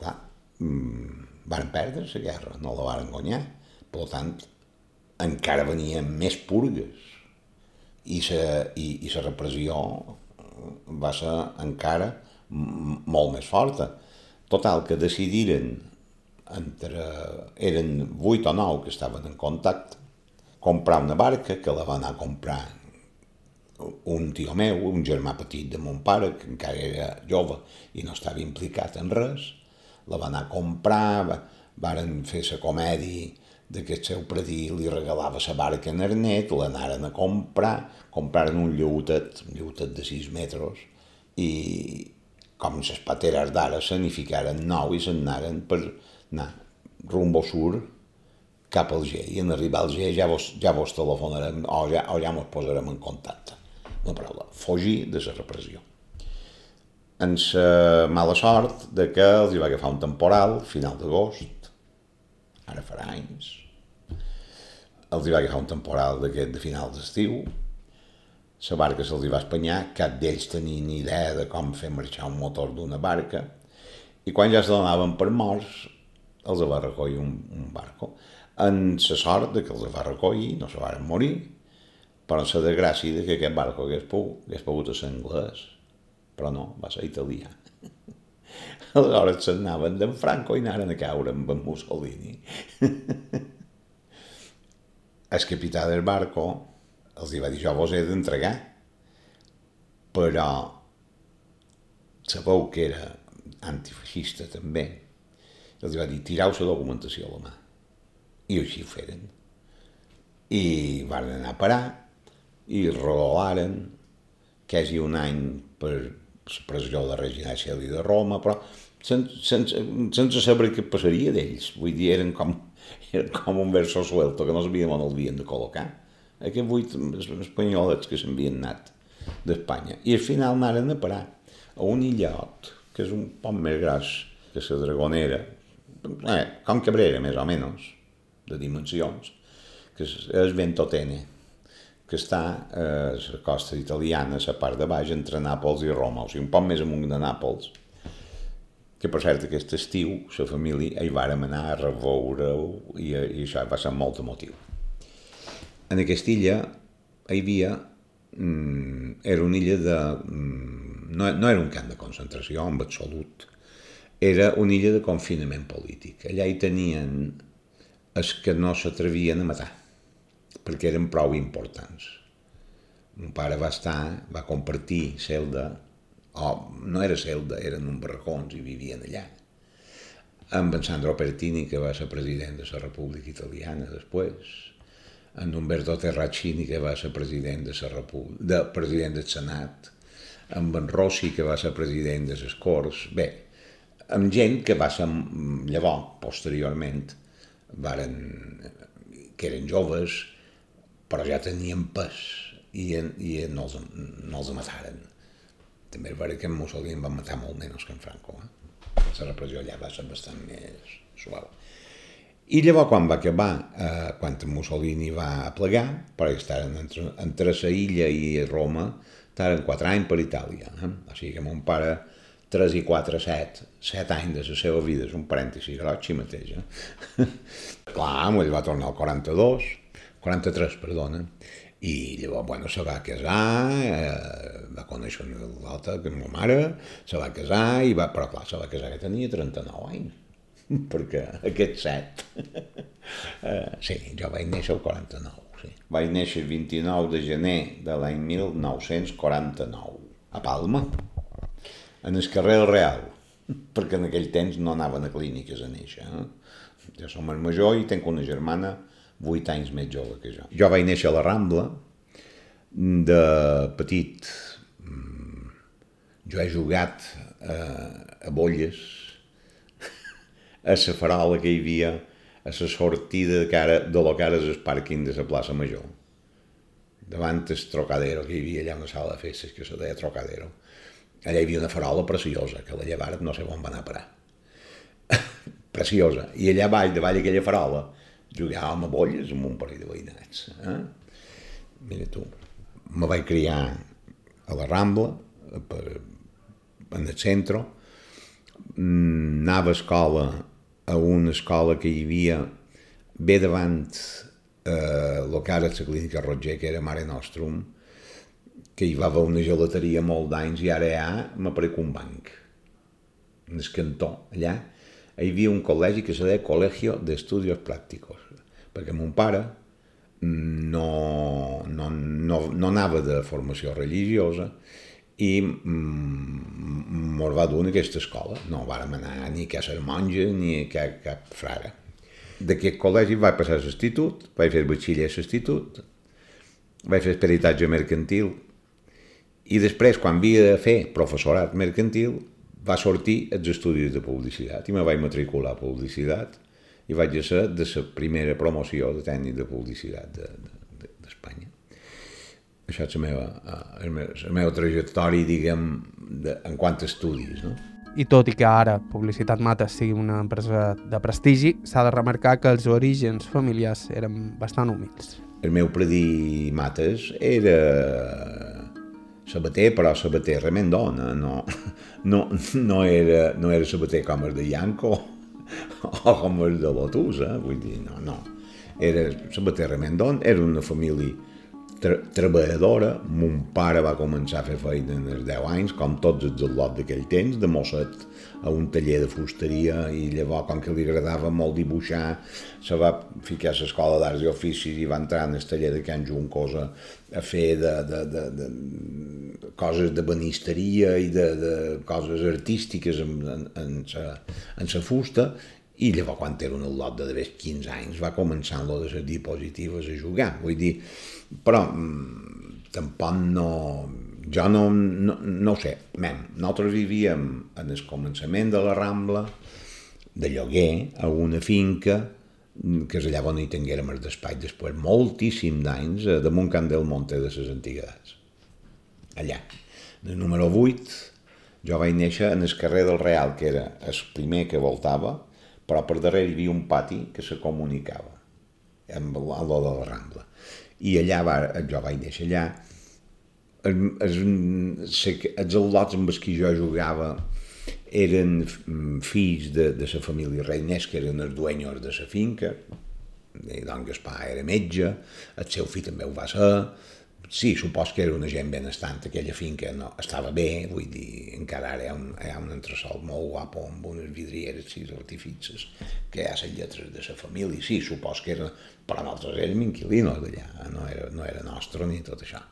clar, mmm, van perdre la guerra, no la van guanyar. Per tant, encara venien més purgues i la i, i la repressió va ser encara molt més forta. Total, que decidiren, entre, eren vuit o nou que estaven en contacte, comprar una barca que la va anar a comprar un tio meu, un germà petit de mon pare, que encara era jove i no estava implicat en res, la va anar a comprar, varen fer la comèdia de que el seu predí li regalava la barca en Arnet, l'anaren a comprar, compraren un lleutet, un lleutet de 6 metres, i com les pateres d'ara se n'hi ficaren nou i se'n anaren per anar rumbo sur cap al G. I en arribar al G ja vos, ja vos telefonarem o ja, o ja mos posarem en contacte. Una paraula, fugir de la repressió. En la mala sort de que els hi va agafar un temporal, final d'agost, ara farà anys, els hi va agafar un temporal d'aquest de final d'estiu, la barca se'ls va espanyar, cap d'ells tenia ni idea de com fer marxar un motor d'una barca, i quan ja se donaven per morts, els va recollir un, un barco. En la sort de que els va recollir, no se van morir, però la desgràcia de que aquest barco hagués pogut, hagués pogut ser anglès, però no, va ser italià. Aleshores s'anaven d'en Franco i anaren a caure amb en Mussolini. El capità del barco els va dir, jo vos he d'entregar, però sabeu que era antifeixista també, els va dir, tirau la documentació a la mà. I així ho feren. I van anar a parar i rolaren quasi un any per la pressió de Regina Celi de Roma, però sense, sense, sense saber què passaria d'ells. Vull dir, eren com, eren com un verso suelto que no sabíem on el havien de col·locar. Aquests vuit espanyolets que s'havien anat d'Espanya. I al final anaren a parar a un illot, que és un poc més gras que la Dragonera, eh, com Cabrera, més o menys, de dimensions, que és Ventotene, que està a la costa italiana, a la part de baix, entre Nàpols i Roma, o sigui, un poc més amunt de Nàpols, que per cert aquest estiu la família hi vàrem anar a reveure-ho i, i això va ser molt emotiu. En aquesta illa hi havia mm, era una illa de mm, no, no era un camp de concentració en absolut era una illa de confinament polític allà hi tenien els que no s'atrevien a matar perquè eren prou importants mon pare va estar va compartir celda o no era Celda, eren un barracons i vivien allà. Amb en Sandro Pertini, que va ser president de la República Italiana després, amb Umberto Terracini, que va ser president de la de, president del Senat, amb en Rossi, que va ser president de les Corts, bé, amb gent que va ser llavors, posteriorment, varen, que eren joves, però ja tenien pes i, i no, els, no els mataren també és veritat que en Mussolini va matar molt menys que en Franco. Eh? La repressió allà va ser bastant més suau. I llavors, quan va acabar, eh, quan Mussolini va plegar, perquè estaven entre, entre la illa i Roma, estaven quatre anys per Itàlia. Eh? O sigui que mon pare, 3 i 4, 7, 7 anys de la seva vida, és un parèntesi groig mateix. Eh? Clar, ell va tornar al 42, 43, perdona, i llavors, bueno, se va casar, eh, va conèixer una altra, que és ma mare, se va casar, i va, però clar, se va casar que tenia 39 anys, perquè aquest set, eh, sí, jo vaig néixer el 49, sí. Vaig néixer el 29 de gener de l'any 1949, a Palma, en el carrer Real, perquè en aquell temps no anaven a clíniques a néixer. Eh? Jo som el major i tenc una germana 8 anys més jove que jo. Jo vaig néixer a la Rambla, de petit mm, jo he jugat a, a bolles, a la farola que hi havia, a la sortida de, cara, de lo que ara és el pàrquing de la plaça Major. Davant el Trocadero, que hi havia allà una sala de festes que se deia Trocadero. Allà hi havia una farola preciosa, que la llevaren no sé on va anar a parar. preciosa. I allà baix, davall d'aquella farola, jugàvem a bolles amb un parell de veïnats. Eh? Mira tu, me vaig criar a la Rambla, per, en el centre, mm, anava a escola a una escola que hi havia bé davant eh, el que ara és la clínica Roger, que era Mare Nostrum, que hi va haver una gelateria molt d'anys i ara hi ha, m'aparec un banc. En el cantó, allà, hi havia un col·legi que se deia Colegio de Estudios Prácticos, perquè mon pare no, no, no, no anava de formació religiosa i mm, mos va en aquesta escola. No vàrem anar ni a ser monja ni a cap, cap frare. D'aquest col·legi vaig passar a l'institut, vaig fer batxiller a l'institut, vaig fer esperitatge mercantil i després, quan havia de fer professorat mercantil, va sortir els estudis de publicitat i me vaig matricular a publicitat i vaig ser de la primera promoció de tècnic de publicitat d'Espanya. De, de, Això és la meva, la meva, la meva trajectòria, diguem, de, en quant a estudis, no? I tot i que ara Publicitat Mata sigui una empresa de prestigi, s'ha de remarcar que els orígens familiars eren bastant humils. El meu predí Mates era sabater, però sabater remendona, no, no, no, era, no era sabater com el de Yanko o com el de Lotus, eh? vull dir, no, no. Era sabater remendon, era una família tra treballadora, mon pare va començar a fer feina en els 10 anys, com tots els al·lot d'aquell temps, de mosset a un taller de fusteria, i llavors, com que li agradava molt dibuixar, se va ficar a l'escola d'arts i oficis i va entrar en el taller de Can Juncosa a fer de, de, de, de coses de banisteria i de, de coses artístiques en, en, en, sa, en sa fusta, i llavors, quan era un lot de 15 anys, va començar amb lo de les diapositives a jugar. Vull dir, però mm, tampoc no... Jo no, no, no ho sé, men, nosaltres vivíem en el començament de la Rambla, de lloguer, a una finca, mm, que és allà on hi tinguérem el despatx després moltíssim d'anys, eh, damunt Can del Monte de les Antiguitats. Allà. El número 8, jo vaig néixer en el carrer del Real, que era el primer que voltava, però per darrere hi havia un pati que se comunicava amb lo de la Rambla. I allà va, jo vaig néixer allà, els, els al·lots amb els que jo jugava eren fills de, de la família Reinès, que eren els dueños de la finca, i don Gaspar era metge, el seu fill també ho va ser, sí, supos que era una gent benestant, aquella finca no, estava bé, vull dir, encara ara hi ha un, hi ha un entresol molt guapo amb unes vidrieres, sis artificis, que hi ha les lletres de la família, sí, supos que era, però nosaltres érem inquilinos d'allà, no era, no era nostre ni tot això.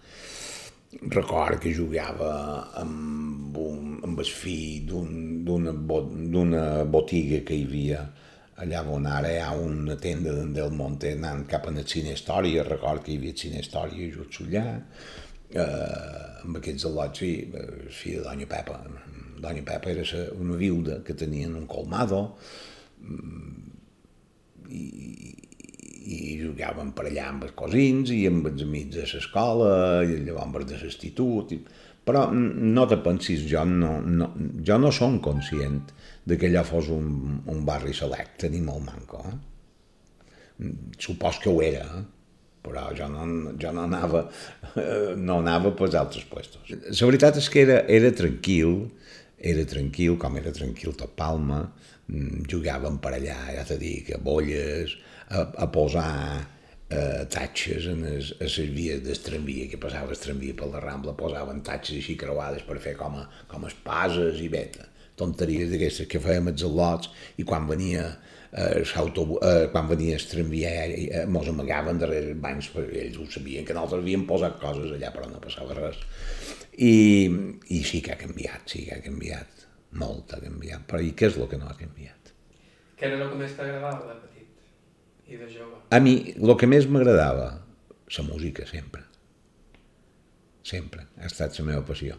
Record que jugava amb, un, amb el fill d'una un, botiga que hi havia allà on ara hi ha una tenda del Monte anant cap a la Cine Història, record que hi havia Cine Història just allà, eh, amb aquests al·lots, sí, fill de Doña Pepa. Doña Pepa era una viuda que tenien un colmado mm, i, i jugaven per allà amb els cosins i amb els amics de l'escola i llavors de l'institut. Però no te pensis, jo no, no, jo no som conscient de que allò fos un, un barri selecte ni molt manco. Eh? Supos que ho era, eh? però jo no, jo no anava, no anava pels altres puestos. La veritat és que era, era tranquil, era tranquil, com era tranquil tot Palma, mm, jugàvem per allà, ja t'he dit, a bolles, a, a posar eh, tatxes en les, a les vies del tramvia, que passava el tramvia per la Rambla, posaven tatxes així creuades per fer com a, com a espases i beta tonteries d'aquestes que fèiem els al·lots i quan venia eh, eh, quan venia el tramviari eh, mos amagaven darrere els bancs perquè ells ho sabien que nosaltres havíem posat coses allà però no passava res. I, i sí que ha canviat sí que ha canviat molt ha canviat. Però i què és el que no ha canviat? Què era el que més t'agradava de petit i de jove? A mi el que més m'agradava la música sempre. Sempre. Ha estat la meva passió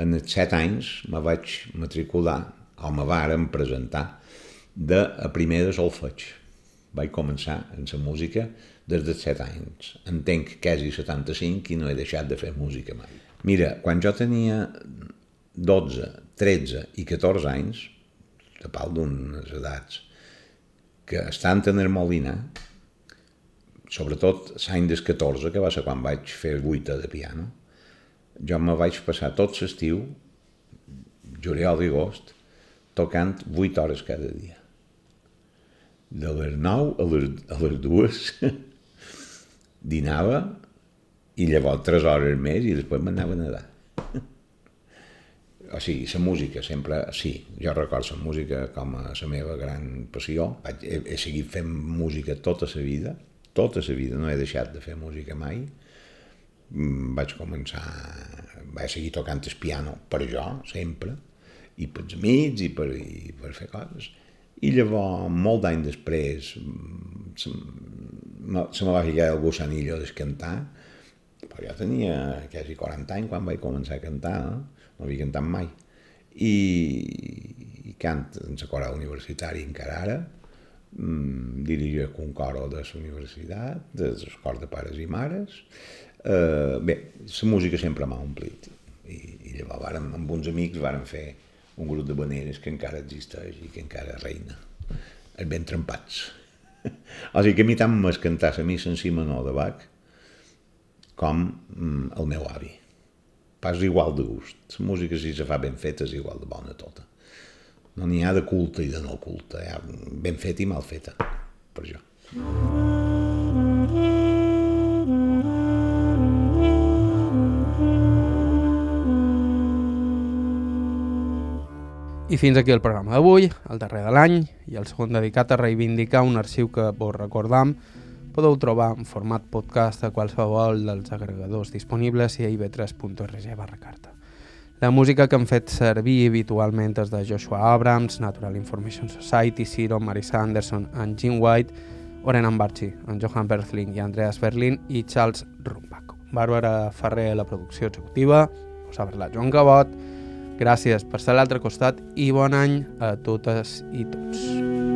en els set anys me vaig matricular, o me varen presentar, de a primer de solfeig. Vaig començar en la música des dels set anys. Entenc quasi 75 i no he deixat de fer música mai. Mira, quan jo tenia 12, 13 i 14 anys, de pal d'unes edats, que estant en el Molina, sobretot l'any des 14, que va ser quan vaig fer vuita de piano, jo me vaig passar tot l'estiu, juliol i agost, tocant 8 hores cada dia. De les 9 a les, a les 2 dinava i llavors 3 hores més i després m'anava a nedar. O sigui, la música sempre, sí, jo recordo la música com a la meva gran passió. He, he seguit fent música tota la vida, tota la vida, no he deixat de fer música mai. Mm, vaig començar, vaig seguir tocant el piano per jo, sempre, i per els amics, i per, i per fer coses. I llavors, molt d'any després, mm, se, se me va ficar el gossanillo de cantar, però jo tenia quasi 40 anys quan vaig començar a cantar, no, no havia cantat mai. I, i cant en la coral universitària encara ara, mm, dirigeix un coro de la universitat, de les cors de pares i mares. Eh, bé, la música sempre m'ha omplit. I, i llavors vàrem, amb uns amics vàrem fer un grup de baneres que encara existeix i que encara reina. Els ben trempats. o sigui que a mi tant m'és cantar la missa en si menor de Bach com mm, el meu avi. Pas igual de gust. La música, si se fa ben feta, és igual de bona tota. No n'hi ha de culte i de no culte. Hi ha ben feta i mal feta, per jo. I fins aquí el programa d'avui, el darrer de l'any, i el segon dedicat a reivindicar un arxiu que, vos recordam, podeu trobar en format podcast a qualsevol dels agregadors disponibles i a ib3.org barra carta. La música que han fet servir habitualment és de Joshua Abrams, Natural Information Society, Ciro, Marisa Anderson, en Jim White, Oren Ambarchi, en Johan Berthling i Andreas Berlin i Charles Rumbach. Bàrbara Ferrer, la producció executiva, us ha parlat Joan Cabot, Gràcies per ser a l'altre costat i bon any a totes i tots.